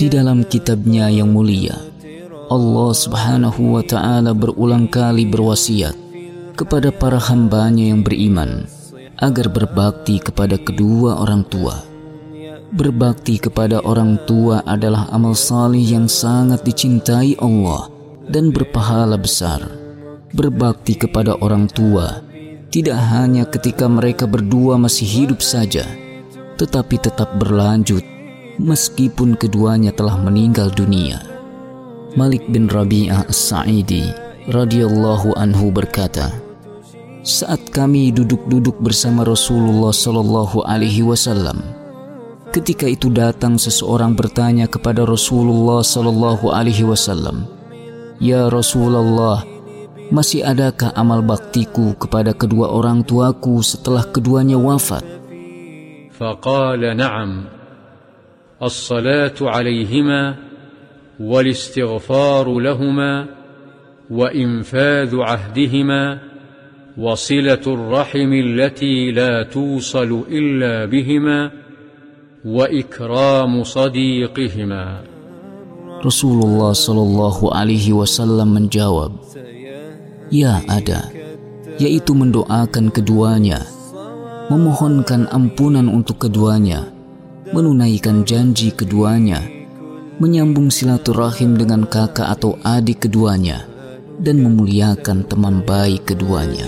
Di dalam kitabnya yang mulia, Allah subhanahu wa ta'ala berulang kali berwasiat kepada para hambanya yang beriman agar berbakti kepada kedua orang tua. Berbakti kepada orang tua adalah amal salih yang sangat dicintai Allah dan berpahala besar. Berbakti kepada orang tua tidak hanya ketika mereka berdua masih hidup saja, tetapi tetap berlanjut meskipun keduanya telah meninggal dunia. Malik bin Rabi'ah As-Sa'idi radhiyallahu anhu berkata, saat kami duduk-duduk bersama Rasulullah Sallallahu Alaihi Wasallam, ketika itu datang seseorang bertanya kepada Rasulullah Sallallahu Alaihi Wasallam, Ya Rasulullah, masih adakah amal baktiku kepada kedua orang tuaku setelah keduanya wafat? فقال نعم الصلاة عليهما والاستغفار لهما وإنفاذ عهدهما وصلة الرحم التي لا توصل إلا بهما وإكرام صديقهما. Rasulullah Shallallahu Alaihi Wasallam menjawab, Ya ada, yaitu mendoakan keduanya, memohonkan ampunan untuk keduanya, menunaikan janji keduanya, menyambung silaturahim dengan kakak atau adik keduanya, dan memuliakan teman baik keduanya.